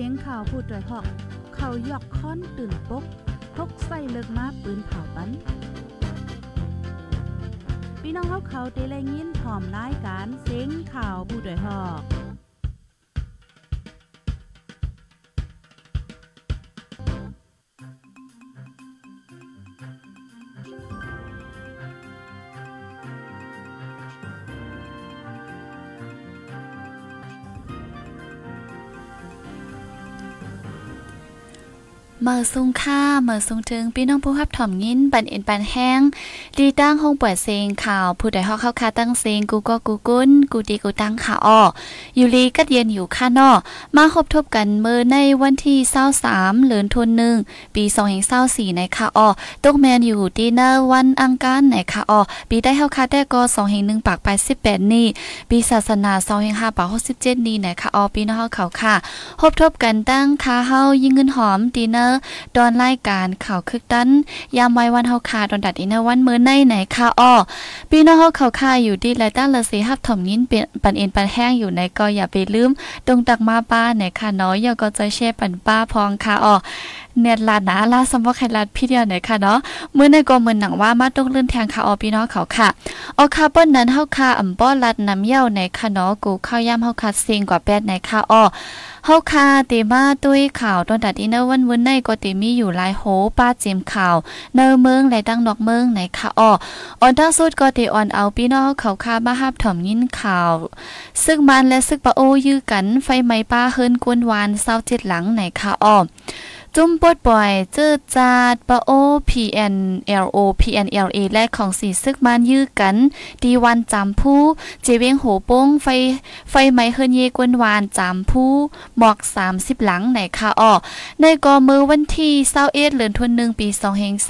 สียงข่าวพูดด้วยหอก เขายอกค้อนตื่นปกพกใส่เลิกมาปืนเผาปันพี่น้องเขาเขาเตะแรงยินพร้อมรายการเสียงข่าวผู้ด้วยหอก เมื่อสูงค่าเมื่อสูงถึงพี่น้องผู้รับถ่อมยินปันเอ็นปันแห้งดีตั้งห้องปวดเซงข่าว ผู้ใดฮอกเข้าคาตั้งเซงกูก็กูกุ้นกูดีกูตั้งข่าวอ้ออยู่ลีก็เย็นอยู่ค่านอมาคบทบกันเมื่อในวันที่23เหลือนทุนหนึ่งปี2024ในค่ะอ้อตกแมนอยู่ดีเนอร์วันอังคารในค่ะอ้อปีได้เฮาคาได้ก็2.1ปากไป18นี่ปีศาสนา2.5ปาก67นี่ในค่ะอ้อพี่น้องเฮาเขาค่ะพบทบกันตั้งค่าเฮายิงเงินหอมดีเนอร์ดอนรายการข่าวคึกตันยามไว้วันเฮาคาดอนดัดอินเนวันมื้อในไหนค่ะอ้อพี่น้องเฮาเขาค่ะอยู่ดีและตั้งละสีหับถ่อมยินเป็นปันเอ็นปันแห้งอยู่ในก็อย่าไปลืมตรงตักมาป้าไหนค่ะน้อยอย่าก็จะแช่ปันป้าพองค่ะอ้อ เน็ตลาดนะลาสมว่าใครลาดพี่เดียวไหนค่ะเนาะเมื่อในกอมือหนังว่ามาตกลื่อนแทงค่ะออพี่น้องเขาค่ะออคาเปิ้นนั้นเฮาค่ะอ่ำป้อลัดน้ำเย้าในค่ะเนาะกูข้าวยามเฮาค่ะเสียงกว่าแปดในค่ะออเฮาคาเตมาด้วยข่าวตอนตัดอินเนอร์วันวันในก็เตมีอยู่หลายโหป้าเจมข่าวเนอเมืองและตั้งนอกเมืองไหนค่ะออออนตั้งสุดก็เตออนเอาพี่น้องเขาคามาฮับถ่อมยินข่าว ซึ่งมันและซึ่งปะโอยื้อกันไฟไหม้ป้าเฮิรนกวนวานเศร้าเจ็ดหลังไหนค่ะออ จุ่มปดปล่อยเจอจาดปะโอ PNLO PNLA และของสีซึกมันยื้อกัน ดีวันจำผู้ เจเวงโหโป้งไฟไฟไหม้เฮินเยกวนวานจำผู้หมอก 30 หลังไหนค่ะอ้อในกอมือวันที่21เดือนธันวาคมปี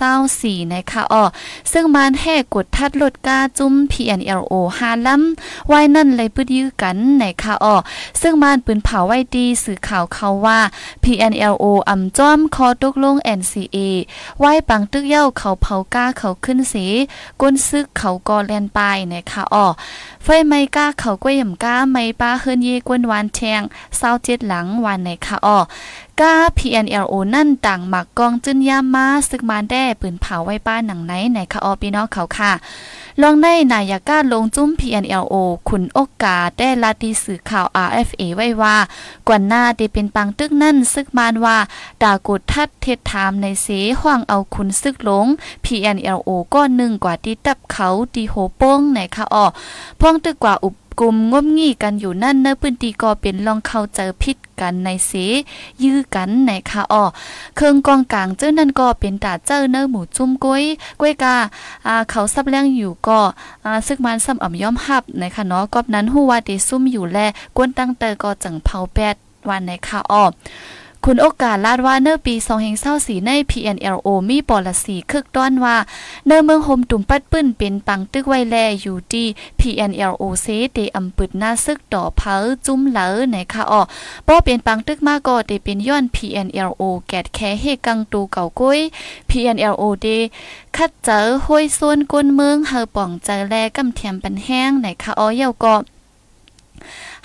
2524ในค่ะอ้อซึ่งมันแห่กดทัดลดกาจุ่ม PNLO หาล้ำไว้นั่นเลยปืดยื้อกันไหนค่ะอ้อซึ่งมันปืนเผาไว้ดีสื่อข่าวเขาว่า PNLO อำจ้อมคอตกลง NCA ไว้ปังตึกเย้าเขาเผาก้าเขาขึ้นสีก้นซึกเขากอแลนปายในค่ะอ๋อ ไฟไม่ก้าเขาก้วยย่ำก้าไม่ป้าเฮิรนเยกวนวานแทงเศร้าเจ็ดหลังวันในค่ะอ้อก้า PNLO นั่นต่างหมักกองจึนยามมาซึกมาแด้ปืนเผาไว้ป้าหนังไหนในคะอ้อพี่น้องเขาค่ะ ลองในนายก้าลงจุ้ม PNLO ขุนอกกาได้ลาดีสื่อข่าว RFA ไว้ว่า กว่าหน้าได้เป็นปังตึกนั่นซึกมานว่าดากดทัดเทศถามในเสห่วงเอาคุณซึกหลง PNLO ก็หนึ่งกว่าที่ตับเขาดีโหโป้งไหนคะอ้อพ้องตึกกว่าอุบกลุ่มงมงี้กันอยู่นั่นเนื้อพื้นที่ก็เป็นลองเข้าเจอพิษกันในเสยื้อกันในค่ะอ้อเครื่องกองกลางเจ้านั่นก็เป็นตาเจ้าเนื้อหมูจุ่มก้อยก้อยกาอ่าเขาซับแรงอยู่ก็อ่าซึกมันซ้ำอ่ำย่อมหับในคะเนาะกอบนั้นฮู้ว่าได้ซุ่มอยู่แลกวนตั้งเตอก็จังเผาแปดวันในค่ะอ้อ คุณโอกาสลาดว่าเนอปี2024ใน PNLO มีปอลสีคึกต้อนว่า เนอเมืองโฮมตุ่มปัดปื้นเป็นปังตึกไวแลอยู่ที่ PNLO เซเตอำปึดหน้าซึกต่อเผาจุ้มเหลอในค่ะอ้อป้อเป็นปังตึกมาก็ได้เป็นย้อน PNLO แกดแค่เฮกังตูเก่ากุ้ย PNLO เดคัดเจอห้วยส่วนก้นเมืองเฮาป่องเจแลกำเทียมปันแห้งในค่ะอ้อเยาก็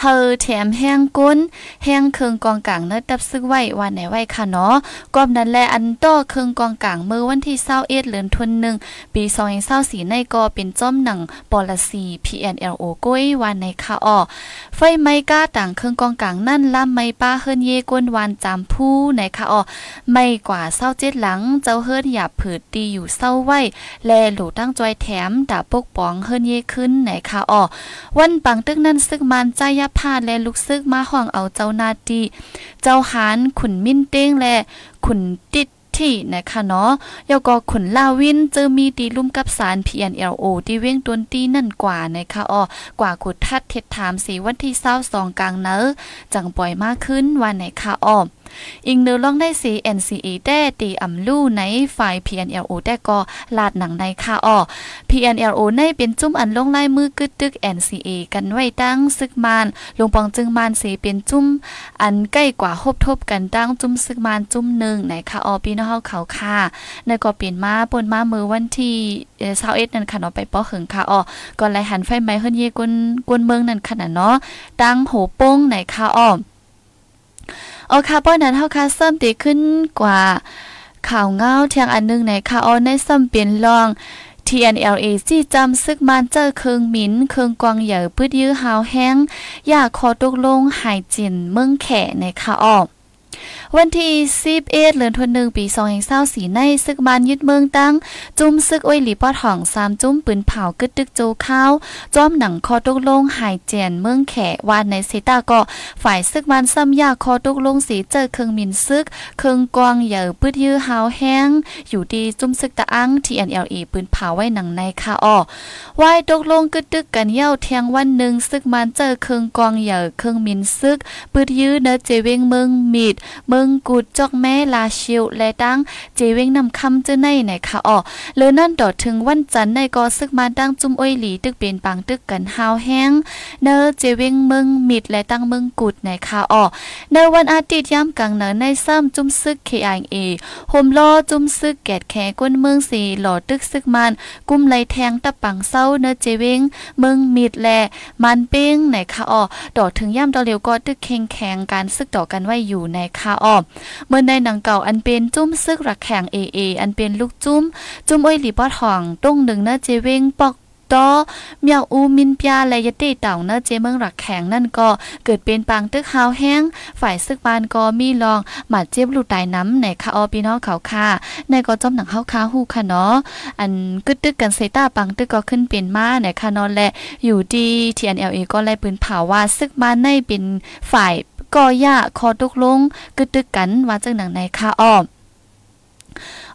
เฮอแถมแห้งก้น แห้งเคืองกองกลางเนื้อดับซึกไว้วันไหนไว้ค่ะเนาะกอบนั้นแลอันต่อเคืองกองกลางเมื่อวันที่21เดือนธันวาคมปี2024ในก็เป็นจ้อมหนังปอลสี PNLO ก้อยวันในค่ะอ้อไฟไม้ก้าต่างเคืองกองกลางนั่นล่ำไม้ป้าเฮิรนเยก้นวานจามผู้ในค่ะอ้อไม่กว่า27หลังเจ้าเฮิรนหยาบผืดดีอยู่เศร้าไว้แลหลูตั้งจอยแถมดาปกป้องเฮิรนเยขึ้นไหนค่ะอ้อวันปังตึกนั้นซึกมันใจยับพาดและลุกซึกมาห้องเอาเจ้านาตีเจ้าหานขุนมิ้นเต้งและขุนติดที่นะคะเนาะยก็ขุนลาวินเจอมีดีลุ่มกับสาร PNLO ที่เว้งตวนตีนั่นกว่านะคะอ้อกว่าขุดทัดเท็ดถามสีวันที่เส้าสองกลางเนอจังปล่อยมากขึ้นวันไหนคะอ้อ อิงเนื้อลองได้สี NCA แต่ตีอ่ำลู่ในฝ่าย PNLO แต่ก็ลาดหนังในค่ะอ้อ PNLO ในเป็นจุ้มอันลงไลายมือกึดตึก NCA กันไว้ตั้งซึกมานลงปองจึงมานสีเป็นจุ้มอันใกล้กว่าฮบทบกันตั้งจุ้มซึกมานจุ้มหนึ่งในค่ะอ้อพี่น้องเขาค่ะในก็เปลี่ยนมาปนมามือวันที่เช้าเอ็ดนั่นค่ะเนาะไปป้อหึงค่ะอ้อก่อนไลหันไฟไหม้เฮิรนเยกวนกวนเมืองนั่นขนาดเนาะตั้งโหป้งในค่ะอ้อ เอาค่ะป้อนนั้นเฮาค่ะเสริมตีขึ้นกว่าข่าวเงาเทียงอันนึงในค่ะออในซ้ำเปลี่ยนลอง TNLA จี้จำซึกมันเจอเคืองหมินเคืองกวางใหญ่พืดยื้อหาวแห้ง อยากขอตกลงหายจินเมืองแขในค่ะออ วันที่11เดือนธันวาคมปี2024ในซึกบานยึดเมืองตั้ง จุ่มซึกอ้อยหลีปอดห่อง3จุ่มปืนเผากึดตึกโจข้าวจอมหนังคอตกลงหายแจนเมืองแขวานในเซตาก็ฝ่ายซึกบานซ้ำยาคอตกลงสีเจอเครื่องมินซึกเครื่องกวางเหยื่อปืดยื้อหาวแห้งอยู่ดีจุ่มซึกตะอัง TNLE ปืนเผาไว้หนังในคาอ้อวายตกลงกึดตึกกันเย้าเทียงวันหนึ่งซึกมันเจอเครื่องกวางเหยื่อเครื่องมินซึกปืดยื้อเนเจเวงเมืองมีดเมืองงกุดจอกแม่ลาชิวและดังเจเวงนำคำเจอในไหนคะอ๋อเลยนั่นดอดถึงวันจันทร์ในก็ซึกมาดังจุ่มอ้อยหลีตึกเป็นปังตึกกันหาวแห้งเนอเจเวงเมืองมิดและตั้งเมืองกุดไหนคะอ๋อในวันอาทิตย์ย่ำกลางเนินในซ้ำจุ่มซึก KIA โฮมล้อจุ่มซึกแกดแขก้นเมืองสีหล่อตึกซึกมันกุ้มไหลแทงตะปังเศร้าเนอเจเวงเมืองมิดแลมันเป้งไหนคะอ๋อดอดถึงย่ำตอเลียวก็ตึกแข็งแข็งการซึกต่อกันไว้อยู่ในคาอ้อเมื่อในหนังเก่าอันเป็นจุ้มซึกรักแข่งเอเออันเป็นลูกจุ้ม จุ้มอ้อยหลีปอดห่องตรงหนึ่งเนเจเวงปอกตอเมียวอูมินปยาและยะเตเต่าเนเจเมืองหลักแข็งนั่นก็เกิดเป็นปางตึกหาวแห้ง ฝ่ายซึกบานก็มีลองหมาเจ็บลูกตายน้ำในคาออพี่น้องเขาค่ะในก็จอมหนังเฮาคาฮู้ค่ะเนาะอันกึดตึกกันเซต้าปังตึกก็ขึ้นเป็นมาในคานอนและอยู่ดี TNLA ก็ไล่ปืนเผาว่าซึกบานในเป็นฝ่าย ก่อย่าคอตกลงกึดตึกกันว่าจังหนังในคาอ้อม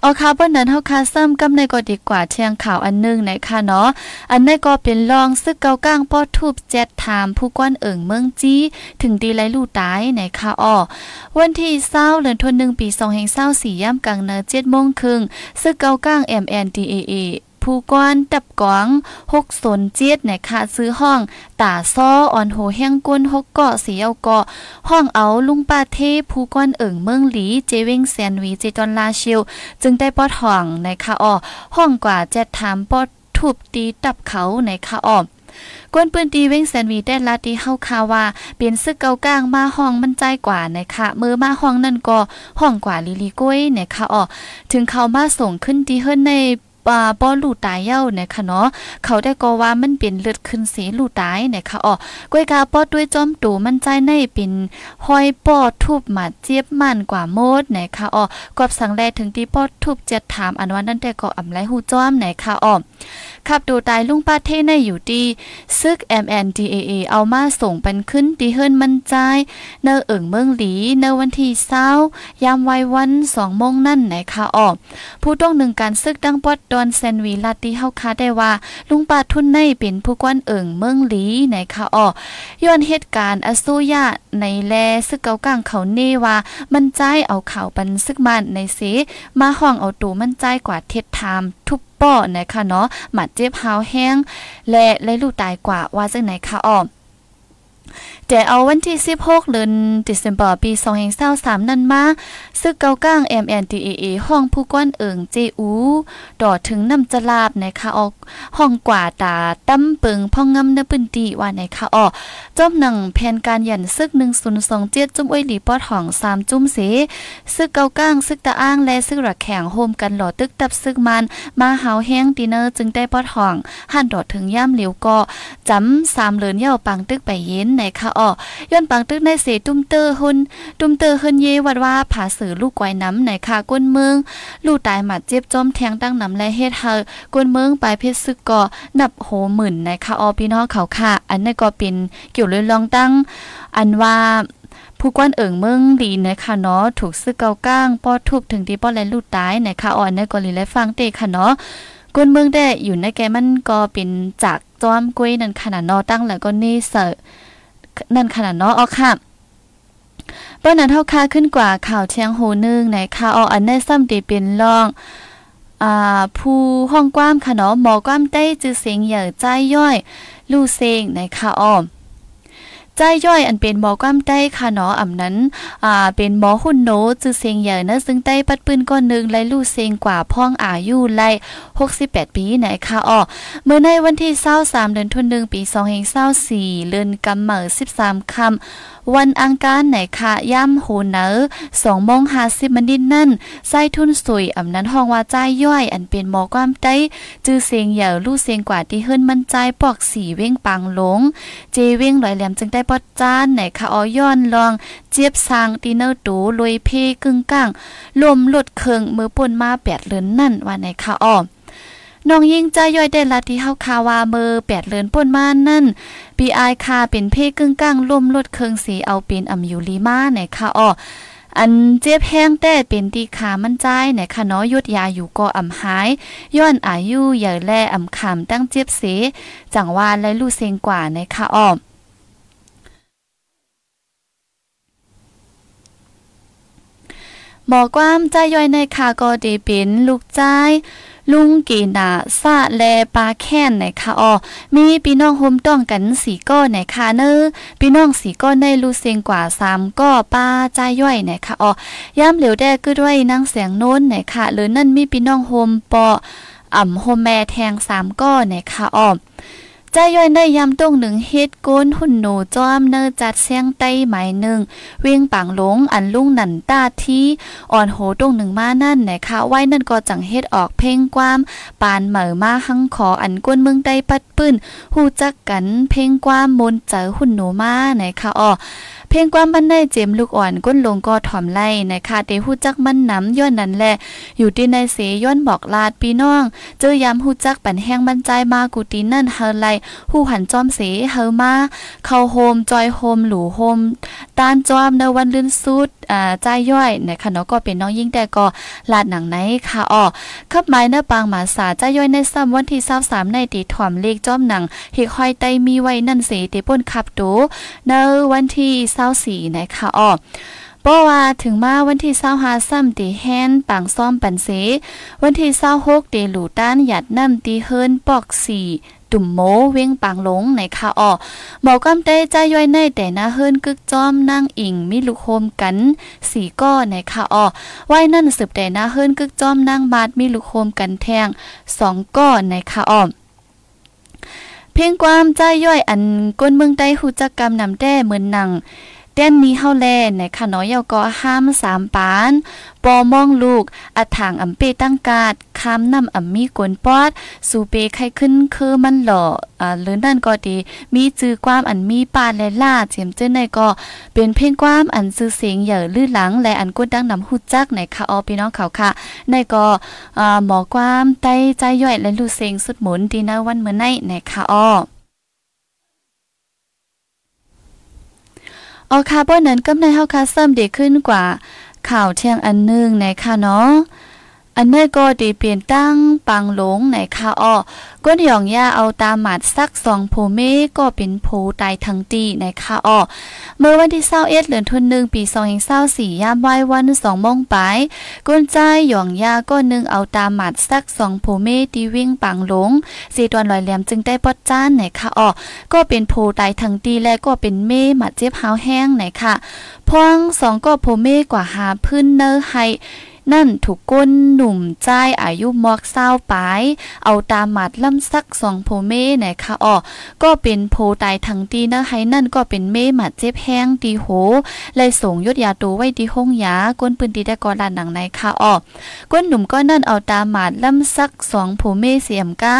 เอาค่ะเปิ้นนั้นเฮาคาซ้ำกำในก็ดีกว่าเที่ยงข่าวอันนึงในะคะเนาะอันในก็เป็นรองซึกเกาก้างป้อทูบแจ็ดถามผู้กวนเอิงเมืองจี้ถึงดีไรลู่ตายในค่ะอ้อวันที่20เดือนธันวาคมปี2024ย่ำกลางเนอ7โมงคึงซึกเกาก้าง MNDAA ผู้ก้อนตับกวางหกสนเจี๊ยดเนี่ยค่ะซื้อห้องตาซ้ออ่อนโหแห้งก้นหกเกาะสีเอาเกาะห้องเอาลุงป้าเทผู้ก้อนเอิ่งเมืองหลีเจเวงแซนวีเจจอนลาชิว จึงได้ปอดห้องในค่ะอ้อห้องกว่าจะถามปอดทุบตีตับเขาในค่ะอ้อกวนปืนตีเว้งแซนวีได้ลาตีเฮาคาว่า เปลี่ยนซึกเกากลางมาห้องมันใจกว่านะคะมือมาห้องนั่นก็ห้องกว่าลิลิก้ยนะคะอ๋อถึงเขามาส่งขึ้นที่เฮิรนใน ปาป้อลูตายเย้าเนี่ยค่ะเนาะเขาได้ก็ว่ามันเป็นเลือดขึ้นสีลูตายเนี่ยค่ะอ๋อกวยกาป้อด้วยจอมตูมันใจในเป็นห้อยป้อทุบหมาเจี๊ยบมันกว่าโมดเนี่ยค่ะอ๋อกอบสังแลถึงที่ป้อทุบจะถามอันว่านั่นแต่ก็อำไรหูจ้อมเนี่ยค่ะอ๋อขับดูตายลุงป้าเทในอยู่ดีซึก MNDAA เอามาส่งเป็นขึ้นดีเฮิรนมันใจเนอเอิงเมืองหลีเนอวันที่เศร้ายามวัยวันสองโมงนั่นไหนคะออกผู้ต้องหนึ่งการซึกดังปอดดอนแซนวีลาตีเฮาคาได้ว่า ลุงป้าทุนในเป็นผู้กวนเอิงเมืองหลีไหนคะออย้อนเหตุการณ์อสุยะในแลซึกเกากลางเขาเนว่า มันใจเอาข่าวปันซึกมันในเสมาห้องเอาตูมันใจกว่าเท็ดไทม์ทุบป้อนะคะเนาะหมัดเจ็บหาวแห้งและไล่ลูกตายกว่าว่าจังไหนคะอ้อ แต่เอาวันที่ 16เดือนธันวาคมปี2023นั้นมาซึกเกาก้าง MNDAA ห้องผู้ก้อนเอิงเจอูดอถึงน้ำจลาบนะคะออกห้องกว่าตาตั้มเปิงพ่องงำเนปืนตีว่าในคะออกจอมหนังแผนการยันซึก1027จุ่มอ้อยหลีปอดห้อง3จุ่มเสซึกเกาก้างซึกตาอ้างและซึกระแข่งโฮมกันหลอตึกตับซึกมันมาหาวแห้งดินเนอร์จึงได้ปอดห้องหันดอถึงย่ำเหลียวก็จำ3เลือนเย่าปังตึกไปเย็นในคะออย้อนปังตึกในเสตุ้มเตอร์หุนตุ้มเตอร์เฮินเยวัดว่าผาสือลูกไกวน้ำในคาก้นเมือง ลูกตายหมัดเจ็บจอมแทงตั้งน้ำและเฮ็ดเฮาก้นเมืองไปเพชรซึกก่อนับโหหมื่นในคาออพี่น้องเขาค่ะ อันนี้ก็เป็นเกี่ยวเลยลองตั้ง อันว่าผู้กวนเอิงเมืองลีนะคะเนาะถูกซึกเกาก้างป้อทุบถึงที่ป้อและลูกตายนะคะอ่อนในกอลีและฟังเตค่ะเนาะกวนเมืองได้อยู่ในแกมันก็เป็นจากจอมกล้วยนั่นขนาดนอตั้งแล้วก็นี่เสอ นั่นขนาดเนาะอ๋อค่ะป้อนั้นเท่าค่าขึ้นกว่าข่าวเชียงโหนึงในข่าวออันได้ซ้ำตีเป็นรองอ่าผู้ห้องกว้ามค่ะเนาะหมอกว้ามได้จือเสียงเหย่อใจย่อย ลู่เซงในข่าวอ้อม ใจย่อยอันเป็นหมอความได้ค่ะเนาะอำนั้นอ่าเป็นหมอหุ่นโนจือเสียงใหญ่นะซึ่งได้ปัดปืนก้อนนึงไล่ลู่เสียงกว่าพ่องอายุไล่68 ปีไหนค่ะอ้อเมื่อในวันที่23เดือนธันวาคมปี2524เดือนกำเมอ13ค่ำ วันอังคารไหนค่ะย่ำโหเนอสองโมงห้าสิบมนิดนั่นไส้ทุนสวยอำนั้นห้องว่าใจย่อย อันเป็นหมอความได้จื้อเสียงเหย่าลู่เสียงกว่าที่เฮิรนมันใจปอกสีเว้งปังหลง เจเว้งลอยแหลมจึงได้ปอดจานไหนค่ะออย้อนลอง เจี๊ยบสางตีเนอร์ตูลอยเพกึ่งก้างลมหลดเคิงมือป่นมาแปดเลือนนั่นว่าไหนค่ะอ้อ น้องยิงใจย่อยได้ละที่เฮาคาวาเมอแปดเลือนป่นมานั่นปีอายคาเป็นเพกึ่งก้างลมลดเคิงสีเอาเป็นอำยูลีมาไหนค่ะอ้ออันเจ็บแห้งแต่เป็นตีขามันใจไหนคะเนาะยุดยาอยู่ก็อ่ำหาย ย้อนอายุใหญ่แลอ่ำขามตั้งเจ็บเสจังว่าและลู่เซงกว่าในคะอ้อมหมอความใจย่อยในคาก็ดีเป็นลูกใจ ลุงกีนาซาแลปาแค้นไหนคะอ๋อมีพี่น้องโฮมต้องกันสีก้อนไหนคะเนอพี่น้องสีก้อนในลูเซงกว่าสามก้อป้าใจย่อยไหนคะอ๋อย่ำเหลียวแดก็ด้วยนั่งเสียงโน้นไหนคะหรือนั่นมีพี่น้องโฮมปออ่ำโฮมแม่แทงสามก้อไหนคะอ๋อ ใจย่อยได้ยำต้งหนึ่งเฮ็ดก้นหุ่นหนูจอมเนอจัดเสียงไต้หมายหนึ่ง เวียงปังหลงอันลุงหนันตาที่อ่อนโหต้งหนึ่งมานั่นนะคะไว้นั่นก็จังเฮ็ดออกเพ่งความปานเหมอมาหังขออันก้นเมืองได้ปัดปื้นหูจักกันเพ่งความมนเจอหุ่นหนูมานะคะอ๋อเพลงความบันไดเจมลูกอ่อนก้นลงก็ถ่อมไล่นะคะเตหูจักมันน้ำย้อนนั้นแหละ อยู่ที่ในเสย้อนบอกลาดพี่น้อง เจอยามหูจักปันแห้งบรรจัยมากูตีนั่นเฮาไลหูหันจอมเสเฮามา เข้าโฮมจอยโฮมหลูโฮมตานจอมในวันลื่นสุดอ่าใจย่อยนะคะเนาะก็เป็นน้องยิ่งแต่ก็ลาดหนังไหนค่ะอ้อขับไม้เนื้อปางหมาสาใจย่อยในซ้ำวันที่23ในตีถ่อมเลขจอมหนังเฮกห้อยไตมีไว้นั่นเสเตป่นขับโตในวันที่24นะคะอ้อเพราะว่าถึงมาวันที่25ซ้ำตีแฮนปังซ่อมปันเส วันที่26เตหลูต้านหยัดน้ำตีเฮิรนปอกสี่ตุ่มโมเว้งปางหลงในคาออหมอกำเต้ใจย่อยในแต่นาเฮิรนกึกจอมนั่งอิงมีลูกโฮมกันสีก้อในคาออไว้นั่นสืบแต่นาเฮิรนกึกจอมนั่งบาดมีลูกโฮมกันแทงสองก้อในคาออ เพียงความใจย่อยอันก้นเมืองใต้หูจักกรรมนำแต้เหมือนหนัง เต้นนี้เฮาแลในคะน้อยเยาก็ห้ามสามปานปอมองลูกอัถางอำเปตั้งกาดคามนำอำมีกวนปอด สูเปไข้ขึ้นคือมันหล่ออ่าหรือนั่นก็ดีมีจื้อความอันมีปานและล่าเจียมเจ้าในก็เป็นเพลงความอันซื่อเสียงใหญ่ลื่นหลัง และอันกดดังนำฮู้จักในค่ะออพี่น้องเขาค่ะ ในก็อ่าหมอความใต้ใจย่อยและลูเสียงสุดหมุนดีนะวันเมื่อในในค่ะออ ออคาร์บอนนั้นก็ในเฮาคาเสริมดีขึ้นกว่าข่าวเที่ยงอันนึงในค่ะเนาะ อันนี้ก็ดีเปลี่ยนตั้งปังหลงในคาอ้อก้นหยองยาเอาตามหมัดสักสองโพเมก็เป็นโพตายทั้งตีในคาอ้อเมื่อวันที่เศร้าเอ็ดเดือนทุนหนึ่งปีสองเองเศร้าสี่ยามไว้วันสองมงไปก้นใจหยองยาก็นึงเอาตามหมัดสักสองโพเมตีวิ่งปังหลงสี่ตอนลอยแหลมจึงได้ปอดจ้านในคาอ้อก็เป็นโพตายทั้งตีและก็เป็นเมหมัดเจ็บหาวแห้งในค่ะพวงสองก็โพเมกว่าหาพื้นเนอให้ นั่นถูกก้นหนุ่มใจอายุมอกเศร้าปาย เอาตามหมัดล่ำซักสองโพเม่ไหนคะอ๋อก็เป็นโพตายทั้งตีนะให้นั่นก็เป็นเม่หมัดเจ็บแห้งตีโหเลยส่งยศยาตัวไว้ที่ห้องยาก้นปืนตีได้ก่อนลานหนังในคะอ๋อก้นหนุ่มก็นั่นเอาตามหมัดล่ำซักสองโพเม่เสียมก้า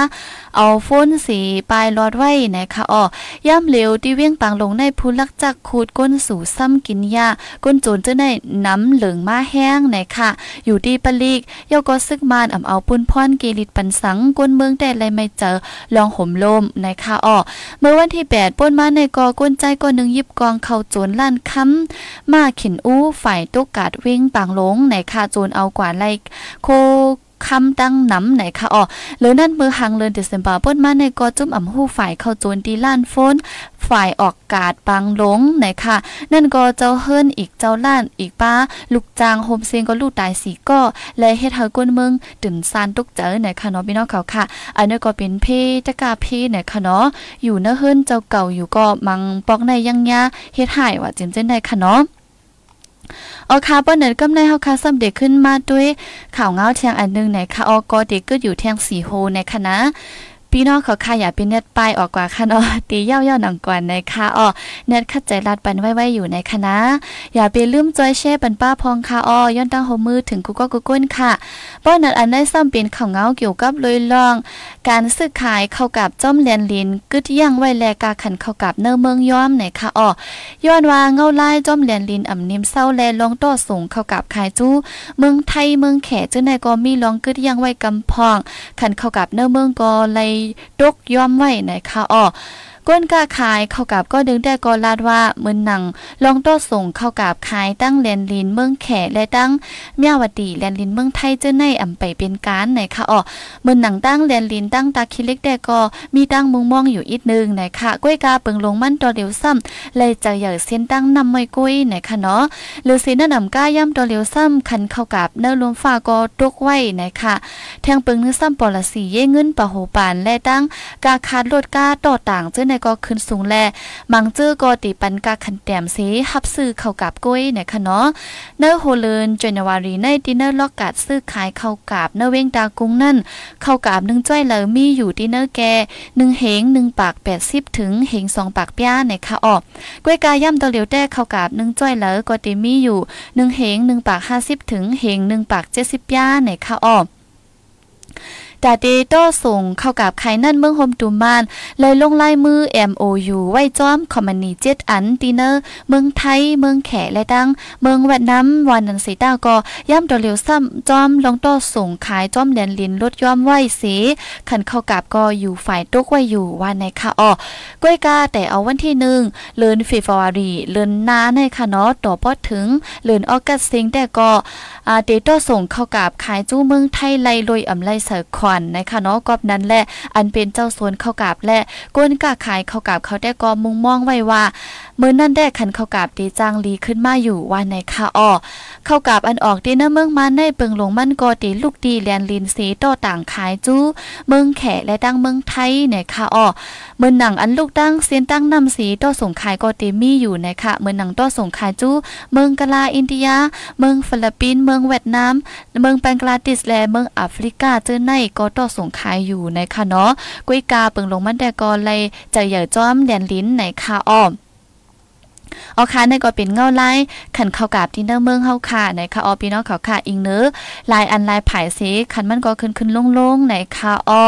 เอาโฟนสีปลายรอดไว้นะคะอ๋อย่ำเหลวที่เวียงปังลงในผู้ลักจักขูดก้นสู่ซ้ำกินยาก้นโจรเจ้าในน้ำเหลืองมาแห้งนะคะอยู่ดีปลีกเยาก็ซึกมานอำเอาปุ้นพรเกลิดปันสังก้นเมืองแต่ไรไม่เจอลองห่มลมในคาอ้อเมื่อวันที่8ป้นมาในกอก้นใจก็นึงยิบกองเข้าโจรล้านค้ำมาขินอู้ฝ่ายตุกกาดวิ่งปางหลงในคาโจรเอากว่าไล่โค คำตั้งน้ำไหนคะอ๋อหรือนั่นมือหังเลินเดซมบาป้นมาในกอจุ่มอ่ำหู้ฝ่ายเข้าโจนดีล้านโฟนฝ่ายออกกาดปังหลงไหนค่ะนั่นก็เจ้าเฮิรนอีกเจ้าล้านอีกป้าลูกจางโฮมเซงก็ลูกตายสีก็และเฮ็ดเฮาก้นเมืองตึนซานตุกเจอไหนค่ะเนาะพี่น้องเขาค่ะ อันนี้ก็เป็นเพตะกาเพไหนค่ะเนาะอยู่เนื้อเฮิรนเจ้าเก่าอยู่ก็มังปอกในยังยาเฮ็ดหายว่าจิมเจนได้ค่ะเนาะ ออคาร์บอนเนินกำในเฮาคาซ้ำเด็กขึ้นมาด้วยข่าวเงาเทียงอันนึงในค่ะออกอเด็กก็อยู่เทียงสีโฮในคณะ พี่น้องเขาค่ะอย่าเป็นเน็ตไปออกกว่าค่ะเนาะตีเย่าๆหนังกว่าในค่ะอ้อเน็ตคัดใจรัดปันไว้ๆอยู่ในคณะอย่าไปลืมจอยแช่ปันป้าพองค่ะอ้อย้อนตั้งโฮมือถึงกูก็กูก้นค่ะป้อนนัดอันได้ซ้ำเป็นข่าวเงาเกี่ยวกับลยลอง การซื้อขายเข้ากับจ้อมเลียนลินกึดย่างไว้แลกาขันเข้ากับเนื้อเมืองย้อมในค่ะอ้อย้อนว่าเงาไลายจ้อมเลียนลินอ่ำนิ่มเศร้าแลลองต่อสูงเข้ากับขายจู้เมืองไทยเมืองแขกจึงในก็มีลองกึดย่างไว้กำพองขันเข้ากับเนื้อเมืองก็เลยตกย้อมไว้ในค่ะอ้อ ก้นกาขายเข้ากับก็ดึงได้ก็ลาดว่ามือหนังลองโต้ส่งเข้ากับขายตั้งแลนลินเมืองแขและตั้งเมียวดีแลนลินเมืองไทยเจ้าในอำไปเป็นการไหนคะอ๋อมือหนังตั้งแลนลินตั้งตาคิเล็กได้ก็มีตั้งมุงมองอยู่อีกนึงไหนคะก้วยกาเปิงลงมันตัวเดียวซ้ำเลยจะใหญ่เส้นตั้งนำไม่กุ้ยไหนคะเนาะหรือเส้นน้ำก้าย่ำตัวเดียวซ้ำคันเข้ากับเนื้อลมฟ้าก็ตกไว้ไหนคะแทงเปิงนื้อซ้ำปอละสีเย่เงินปะโหปานและตั้งกาคาดลดกาต่อต่างเจ้าในก็ขึ้นสูงแลมังเจอก็ติปันกาขันแต้มสีฮับซื้อเข้ากับกุ้ยเนี่ยค่ะเนาะเนอโฮเลินเจนวารีในดินเนอร์ล็อกกัดซื้อขายเข้ากับเนื้อเวงดากุ้งนั่น เข้ากับหนึ่งจ้อยเลยมีอยู่ดินเนอร์แกหนึ่งเหงหนึ่งปากแปดสิบถึงเหงสองปากป้าเนี่ยค่ะออกกุ้ยกาย่ำตัวเหลียวแต้เข้ากับหนึ่งจ้อยเลยก็ติมีอยู่หนึ่งเหงหนึ่งปากห้าสิบถึงเหงหนึ่งปากเจ็ดสิบป้าเนี่ยค่ะออก ดาเดโต้ส่งเข้ากับไข่นั่นเมืองโฮมตูมาน เลยลงลายมือ MOU ไว้จ้อมคอมมานีเจ็ดอันดีเนอร์เมืองไทย เมืองแขและดังเมืองเวียดนามวันนันสีต้าก็ย่ำตัวเร็วซ้ำจ้อมลงโต้ส่งขายจ้อมแดนลินลดย่อมไว้สีขันเข้ากับก็อยู่ฝ่ายตุกไว้อยู่วันในค่ะอ้อก้อยกาแต่เอาวันที่หนึ่งเลือนฟีฟาวารีเลือนนาในค่ะเนาะต่อพอถึงเลือนออกัสซิงแต่ก็เดโต้ส่งเข้ากับขายจู้เมืองไทยไล่ลอยอำไลเสือควันนะคะเนาะกอบนั้นแหละอันเป็นเจ้าโซนเข้ากับและก้นกาขายเข้ากับเขาได้ก็มุงมองไว้ว่า เมื่อนั่นได้คันเข้ากับดีจางลีขึ้นมาอยู่ว่าในคาอ้อเข้ากับอันออกดีนะเมืองมันในเปิงหลงมันก็ตีลูกดีแลนลินสีต่อต่างขายจู้เมืองแขและดังเมืองไทยในคาอ้อเมื่อหนังอันลูกดังเสียนตั้งนำสีต่อส่งขายก็ตีมีอยู่ในค่ะเมื่อหนังต่อส่งขายจู้เมืองกะลาอินเดีย เมืองฟิลิปปินส์เมืองเวียดนามเมืองแบงกลาเทศและเมืองแอฟริกาเจอในก็ต่อส่งขายอยู่ในค่ะเนาะกุ้ยกาเปิงลงมันแต่ก็เลยจะใหญ่จ้อมแดนลิ้นในค่ะอ้อม เอาค่ะในก็เป็นเงาไล่ขันเข้ากับที่เนอร์เมืองเฮาค่ะในค่ะออพี่น้องเขาค่ะอิงเนื้อลายอันลายผายสีขันมันก็ขึ้นขึ้นลงๆในค่ะอ้อ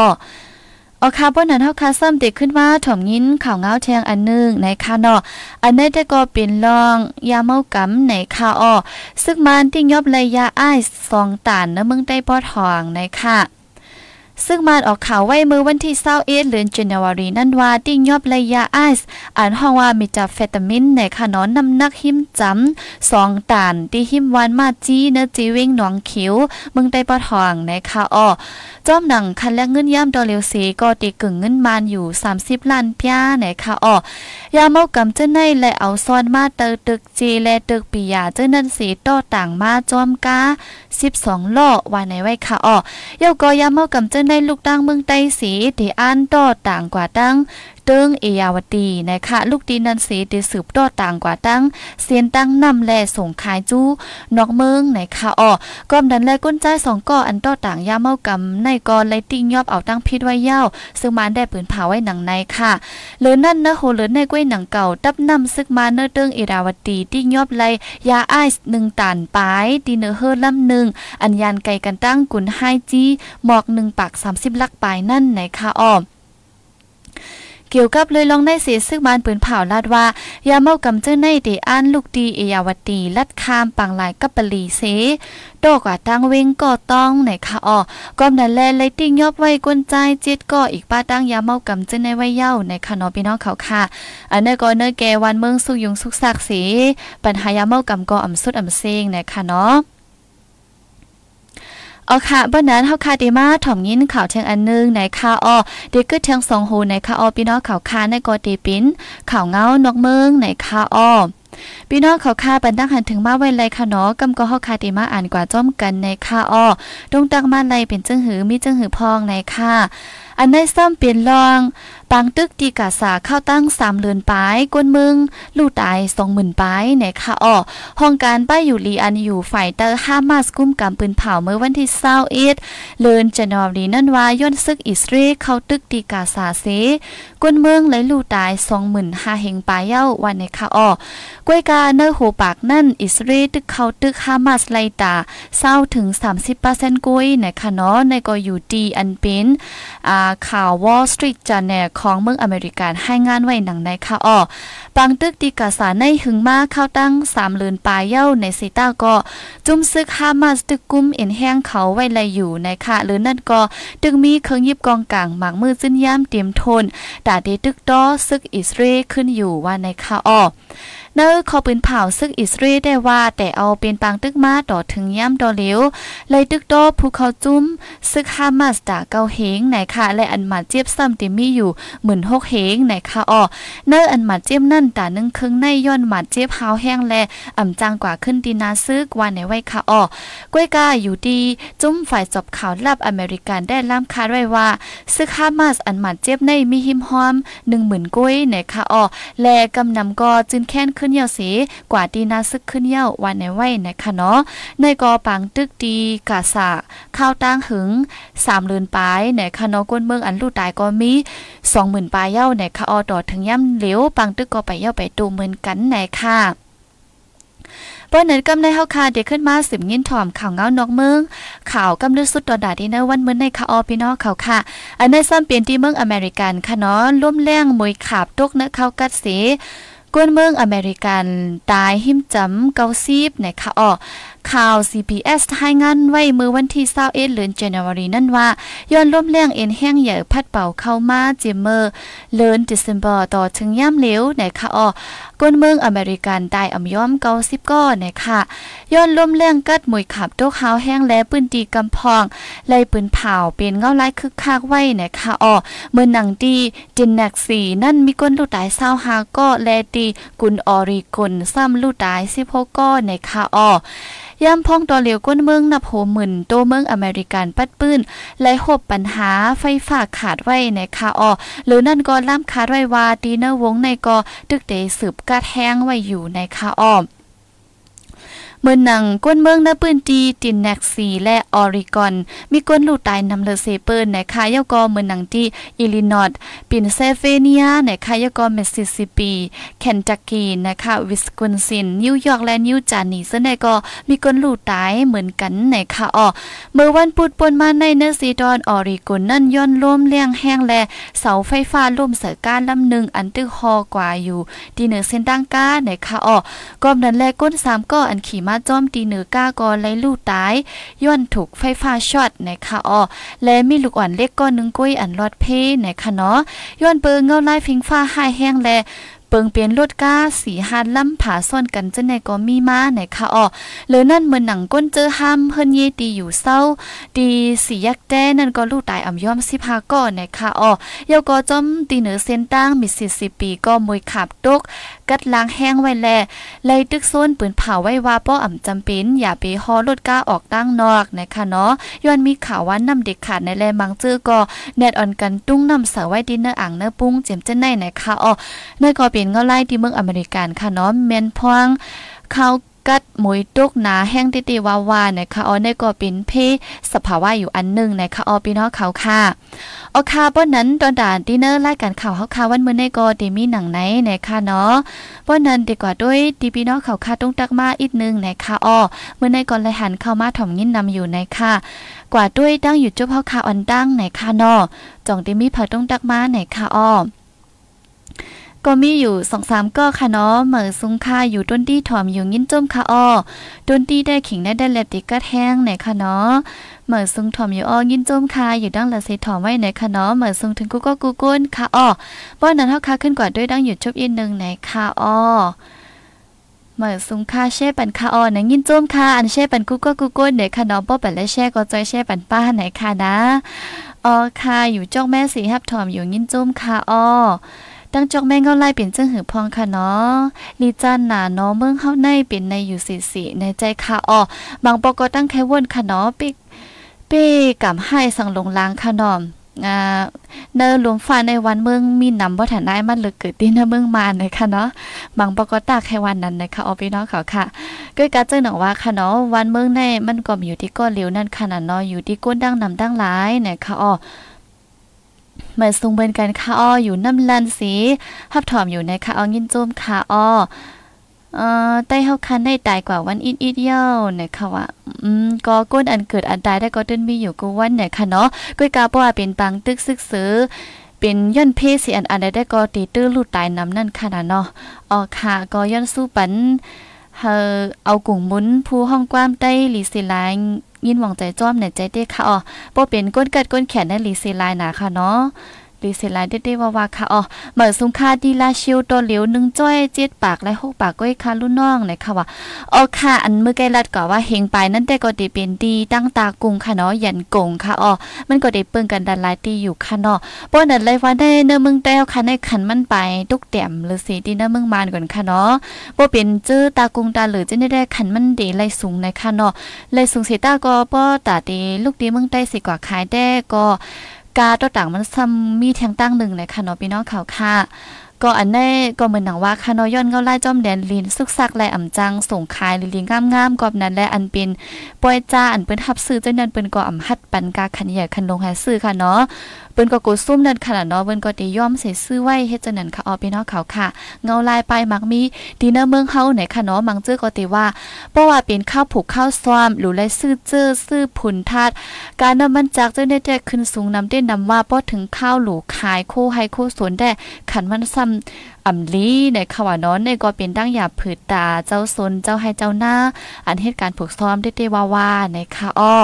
ออค่ะบนนั้นเฮาคาซ้ำติขึ้นว่าถ่อมยินข่าวเงาแทงอันนึงในค่ะเนาะอันนี้ได้ก็เป็นรองยาเมากำในค่ะออซึ่งมันติ้งยอบระยะอ้ายสองตานเนื้อเมืองได้ปอทองในค่ะ ซึ่งมันออกข่าวไว้มือวันที่21เดือนจันวารีนั่นว่าติ้งยอบระยะไอซ์อ่านห้องว่ามีจับเฟตามินในขนอนน้ำนักหิมจำสองตานที่หิมวานมาจีเนื้อจีวิ่งหนองขิวมึงได้ปะทองในค่ะอ้อจอมหนังคันและเงินย่ำดอเลวสีก็ตีกึ่งเงินมานอยู่ 30 ล้านป้าในค่ะอ้อยาเมากำเจ้าในและเอาซ้อนมาเตอตึกจีและตึกปียาเจ้านั่นสีต่อต่างมาจอมกา12ล้อว่าในไว้ค่ะอ้อยาก็ยาเมากำเจ้าในลูกตั้งเมืองไต้สีที่อ่านต่อต่างกว่าตั้งเติงเอยาวตีนะคะลูกดีนันสีได้สืบต่อต่างกว่าตั้งเสียนตั้งนำแลส่งขายจู้นอกเมืองนะคะอ๋อก้อมดันแลก้นใจสองก่ออันต่อต่างยาเมากำในกอนไลติ้งยอบเอาตั้งพิษไว้ยาวซึ่งมันได้ปืนเผาไว้หนังในค่ะหรือนั่นเนื้อโหหรือในกล้วยหนังเก่าตับนำซึกมาเนื้อเติงเอราวตีติ้งยอบไลยาไอซ์หนึ่งตานปลายดีเนื้อเฮอลำหนึ่งอันยานไกกันตั้งกุนไฮจีหมอกหนึ่งปากสามสิบลักปลายนั่นไหนค่ะอ้อ เกี่ยวกับเลยลองในเสียซึ่งบานปืนเผาลาดว่า ยาเมากำเจ้าในเดอ่านลูกดีเอยาวตีลัดคามปังหลายกับปลีเสโตกว่าตั้งเวงก็ต้องไหนค่ะอ๋อกอมนั่นแลเลยติ้งยอบไว้กวนใจเจ็ดก็อีกป้าตั้งยาเมากำเจ้าในไว้เย้าในค่ะนาะพี่น้องเขาค่ะ อันนก็เนื้อแกวันเมืองสุยุงสุกซักสีปัญหายาเมากำก็อ่ำสุดอ่ำเซงในค่ะเนาะ อ๋อค่ะบ่นั้นเฮาคาดีมาถ่อมยินข่าวเชิงอันนึงในคาอ้อเด็กกึดเชิงสองหูในคาอ้อพี่น้องข่าวคาในกอตีปินข่าวเงานอกเมืองในคาอ้อพี่น้องเขาคาบันดังหันถึงมาไว้ไรค่ะเนาะกำก็เฮาคาดีมาอ่านกว่าจ้อมกันในคาอ้อตรงตังมาไลเป็นจึงหือมีจึงหือพองในคา อันในซ้ำเปลี่ยนรองปางตึกตีกาสาเข้าตั้งสามเลือนปลายก้นมึง ลู่ตายสองหมื่นปลายในค่ะอ้อห้องการป้ายอยู่ลีอันอยู่ฝ่ายเตอร์ฮามาสกุ้มกำปืนเผาเมื่อวันที่เศร้าเอ็ดเลือนจันอรีนั่นว่าย่นซึกอิสราเอลเข้าตึกตีกาสาเซก้นเมืองและลู่ตายสองหมื่นห้าเฮงปลายเย้าวันในค่ะอ้อกวยกาเนอร์โหปากนั่นอิสราเอลตึกเข้าตึกฮามาสไลตาเศร้าถึง30%กุ้ยในค่ะเนาะในก็อยู่ดีอันเป็นอ่าข่าว Wall Street Journal ของเมืองอเมริกันให้งานไว้หนังในค่ะอ้อปังตึกตีกาสาในหึงมาเข้าตั้ง3เลือนปลายเย้าในซีต้าก็ จุ่มซึกฮามาสตึกกุ้มเอ็นแห้งเขาไว้ไลอยู่ในค่ะหรือนั่นก็ตึกมีเครื่องยิบกองกลางหมากมือจิ้นย่ามเตรียมทนดาเดตึกดอซึกอิสเอลขึ้นอยู่ว่าในค่ะอ้อเนอขอปืนเผาซึกอิสราเอลได้ว่าแต่เอาเป็นปางตึกมาต่อถึงย่ำดอเหลวเลยตึกดอภูเขาจุ้ม ซึกฮามาสดาเกาเฮงไหนค่ะและอันหมาเจี๊ยบซ้ำติมีอยู่หมื่นหกเฮงไหนค่ะอ้อเนออันหมาเจี๊ยบนั่นตานึ่งครึ่งในย้อนหมาเจี๊ยบหาวแห้งแลอ่ำจางกว่าขึ้นดีนาซึกว่าในไว้ค่ะอ้อกล้วยกาอยู่ดี จุ้มฝ่ายจบข่าวลับอเมริกันได้ล่ามคาดไว้ว่าซึกฮามาสอันหมาเจี๊ยบในมีหิมหอมหนึ่งหมื่นกุ้ยไหนค่ะอ้อแลกำนำก็จึงแค้นขึ้นเยาสีกว่าดีนาซึกขึ้นเย้าวันในไว้นะคะเนาะในกอปังตึกดีกาสะข้าวตั้งหึงสามเลือนปลายในคะเนาะก้นเมืองอันลู่ตายก็มีสองหมื่นปลายเย้าในคะออดอถึงย่ำเหลวปังตึกก็ไปเย้าไปตูเหมือนกันในค่ะป้นนั้นกำในเฮาคาเด็กขึ้นมาสิบยินถ่อมข่าวเงานอกเมืองข่าวกำลึกสุดตอดาดีเนวันเมื้อในคาออพี่น้องเขาค่ะ อันในซ้ำเปลี่ยนที่เมืองอเมริกันค่ะเนาะร่วมแรงมวยขาบตกเนเข้ากัดเส กวนเมืองอเมริกันตายหิมจำเกาซีบนะคะอ๋อข่าว CPS ให้งานไว้มือวันที่21เดือน j a n u a r นั่นว่าย้อนล่มแรงเอ็นแห้งใหญ่พัดเป่าเข้ามาเจมเมอร์เดือน December ต่อถึงย่ำเหลวนะคะอ๋อ กวนเมืองอเมริกันตายอ่ำย้อมเกาซิบก้อนะคะย้อนล่มแรงกัดมวยขับโตกเฮาแห้งและปืนตีกำพองไล่ปืนเผาเป็นเงาลายคึกคักไว้นะคะอ๋อเมื่อหนังดีจินแนกสีนั่นมีก้นลูกตายเศร้าหาก็แลตีกุนออริกนซ้ำลูกตายสิพก้อนะคะอ๋อย่ำพองตัวเหลียวก้นเมืองนับโหหมื่นโตเมืองอเมริกันปัดปื้นไล่หบปัญหาไฟฟ้าขาดไว้ในคาออหรือนั่นก็ล่ามขาดไว้ว่าดีเนอร์วงในก็ตึกเตสืบกระแท้งไว้อยู่ในคาออม เมื่อนังก้นเมืองในปืนตีตินแนกซีและออริกอน มีก้นลูกตายนำเลเซเปิลในคายกอเมื่อนังที่อิลลินอตปินเซเฟเนียในคายกอเมสซิสซิปีเคนตักกีนะคะวิสคอนซิน นิวยอร์กและนิวจานีซึ่งในก็มีก้นลูกตายเหมือนกันในคาออเมื่อวันปุดปนมาในเนซีดอนออริกอนนั่นย้อนล่มเลี้ยงแห้งและเสาไฟฟ้าล่มเสือการลำหนึ่งอันตึกฮอกว่าอยู่ดีเหนือเส้นดังก้าในคาออกอมนั้นแลก้นสามก็อันขี่มาจอมตีเหนือก้ากอไลลูกตาย ย้อนถูกไฟฟ้าช็อตในคะอ้อและมีลูกอ่อนเล็กก้อนนึงกุ้ยอันรอดเพในคะเนาะย้อนเปิงเงาไล่ฟิงฟ้าหายแห้งและ เปิงเปลี่ยนรถก้าสีหาดล่ำผาซ่อนกันจะในก็มีมาในคะอ๋อหรือนั่นเหมือนหนังก้นเจอห้ามเฮิรนเยตีอยู่เศร้าดีสียักแต้นั่นก็ลูกตายอ่ำย่อมสิพาก็ในค่ะอ๋อยาก็จอมตีเหนือเส้นตั้งมีสิสิปีก็มวยขับตกกัดล้างแห้งไว้แลไล่ตึกโซนปืนเผาไว้ว่าป้ออ่ำจำเป็นอย่าไปฮอรถก้าออกตั้งนอกนะคะเนาะย้อนมีข่าวว่านำเด็กขาดในแลมังเจอก็แนดอ่อนกันตุ้งนำเสาไว้ดินเนอร์อ่างเนื้อปุ้งเจ็มเจนในนคะอ๋อในก็เปนเงาไล่ที่เมืองอเมริกันค่ะเนาะแม่นพวงเขากัดหมวยตุกหนาแห้งติติวาวานะคะอ๋อในก็เป็นเพสภาวะอยู่อันหนึ่งนะคะอ๋อพี่น้องเขาค่ะโอคาป้อนนั้นตอนด่านดินเนอร์รายการข่าวเฮาค่ะวันมื้อในก็ได้มีหนังไหนนะคะเนาะป้อนนั้นดีกว่าด้วยดีพี่น้องเขาค่ะต้องตักมาอีกนึงนะคะอ๋อมื้อในก่อนเลยหันเข้ามาถ่อมยินนำอยู่นะคะกว่าด้วยตั้งอยู่จุบเฮาค่ะออนตั้งนะคะเนาะจ่องได้มีเผาต้องตักมานะคะอ๋อ ก็มีอยู่สองสามก็ค่ะเนาะเหมือซุ้งค่าอยู่ต้นที่ถอมอยู่ยินจมค่ะอ้อต้นที่ได้ขิงได้ได้แลบติกก็แห้งไหนค่ะเนาะเหมือซุ้งถอมอยู่อ้อยินจมค่ะอยู่ดังละเซถอมไว้ไหนค่ะเนาะเหมือซุ้งถึงกูก็กูก้นค่ะอ้อป้อนนั้นเท่าค่ะขึ้นกว่าด้วยดังอยู่จบอีกนึงไหนค่ะอ้อเหมือซุ้งค่าแช่ปันค่ะอ้อนยินจมค่ะอันแช่ปันกูก็กูก้นไหนค่ะเนาะป้อปันและแช่ก็จอยแช่ปันป้าไหนค่ะนะอ๋อค่ะอยู่จอกแม่สีฮับถอมอยู่ยินจมค่ะอ้อ ตั้งจอกแม่งเงาไล่เปลี่ยนจึงหือพองค่ะเนาะลีจันหนาเนาะเมืองเฮาในเป็นในอยู่สีสีในใจค่ะอ๋อบางปอก็ตั้งแค่วนค่ะเนาะปิกป้กับให้สังลงล้างค่ะนาะอ่าเนอหลวงฟ้าในวันเมืองมีนำบ่ทันได้มันเลยเกิดที่เนเมืองมานะคะเนาะบางปกตาแค่วันนั้นนะคะเอพี่น้องเขาค่ะก็กาเจอหนังว่าค่ะเนาะวันเมืองในมันก็มีอยู่ที่ก้นเหลวนั่นขนาดเนาะอยู่ที่ก้นดังนำดังหลายนะคะอ๋อ เหมือนทรงเบินกันค่ะอ้ออยู่น้ำลันสีฮับถอมอยู่ในค่ะอ้อยินจมค่ะอ้อเอ่อใต้เฮาคันได้ตายกว่าวันอีดอีดเย้านะคะว่าอืมก็ก้นอันเกิดอันตายได้ก็ตึ้นมีอยู่กูวันเนี่ยค่ะเนาะก้อยกาบ่ว่าเป็นปังตึกซึกซื้อเป็นย่อนเพศสิอันอันใดได้ก็ตีตื้อลูดตายนำนั่นค่ะนะเนาะอ๋อค่ะก็ย่อนสู้ปันเฮอเอากุ่งมุนผู้ห้องกว้ามใต้ลีสิลาย ยินหวังใจจ้อมเนี่ยใจเด้ค่ะอ๋อบ่เป็นก้นเกิดก้นแขนในลีซีไลน์หนาค่ะเนาะ ลีเซลายเด็ดๆว่าว่าค่ะอ๋อเหมือนสุงค่าดีลาชิวตัวเหลียวหนึ่งจ้อยเจ็ดปากและหกปากก้อยค่ะรุ่นน้องเลยค่ะว่าอ๋อค่ะอันมือไกลลัดก็ว่าเฮงไปนั่นแต่ก็ได้เป็นดีตั้งตากุงค่ะเนาะยันกงค่ะอ๋อมันก็ได้เปิ้งกันดันหลายตีอยู่ค่ะเนาะป้อนั้นเลยว่าได้เนื้อมึงแต้วค่ะในขันมันไปตุกแต้มหรือสีที่เนื้อมึงมานก่อนค่ะเนาะบ่เป็นจื้อตากุงตาหลือจะได้ได้ขันมันเดไล่สูงในค่ะเนาะไล่สูงสีตาก็ป้อตาดีลูกดีมึงได้สิกว่าขายได้ก็ กาตัวต่างมันซ้ำมีแทงตั้งหนึ่งเลยค่ะเนาะพี่น้องเขาค่ะก็อันนี้ก็เหมือนหนังว่าคานอย้อนเงาไล่จอมแดนลินสุกซักและอ่ำจังส่งคายลิลิงงามๆกอบนั้นและอันเป็นปอยจ้าอันเปิ้นทับซื้อเจ้านั้นเปิ้นก็อ่ำฮัดปันกาขันใหญ่คันลงหาซื้อค่ะเนาะ ปิ้นก็กดซุ่มนั่นขนาดเนาะเปิ้นก็ได้ย่อมใส่ซื้อไว้เฮ็ดจังนั้นค่ะออพี่น้องเขาค่ะ เงาลายไปมักมีดีเนอร์เมืองเฮาไหนค่ะเนาะมังเจอก็ติว่าเพราะว่าเป็นข้าวผูกข้าวซ้อมหรือไรซื้อเจอซื้อผุนทาดการนำมันจากเจ้าได้ขึ้นสูงนำได้นำว่าป้อถึงข้าวหลูขายโคให้โคสวนได้ขันมันซ้ำอ่ำลีในขวานอนในก็เป็นดั้งหยาบผืดตาเจ้าสนเจ้าให้เจ้าหน้า อันเหตุการณ์ผูกซ้อมได้ได้ว่าว่าในค่ะอ้อ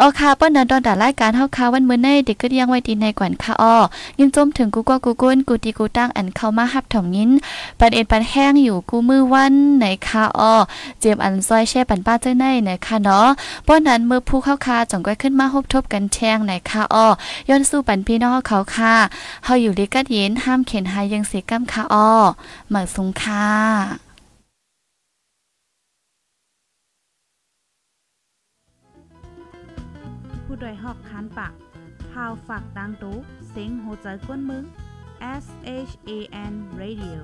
อ๋อค่ะเปิ้นนั้นตอนดารายการเฮาค่ะวันมื้อในเด็กก็ยังไว้ดีในกวนค่ะอ้อยินจมถึงกูก็กูก้นกูตีกูตั้งอันเข้ามาฮับถ่อมยินปันเอ็นปันแห้งอยู่กูมือวันในค่ะอ้อเจียมอันซอยแช่ปันป้าเจ้าในในค่ะเนาะป้อนนั้นมือผู้เข้าคาจ่องก็ขึ้นมาฮบทบกันแช่งในค่ะอ้อย้อนสู้ปันพี่น้องเขาค่ะเฮาอยู่ลิกัดเย็นห้ามเข็นหายยังสีกัมค่ะอ้อเหมือสุงค่ะผู้โดยหอกคันปากพาวฝากดังตู้เสียงโหใจกวนมึง S H A N Radio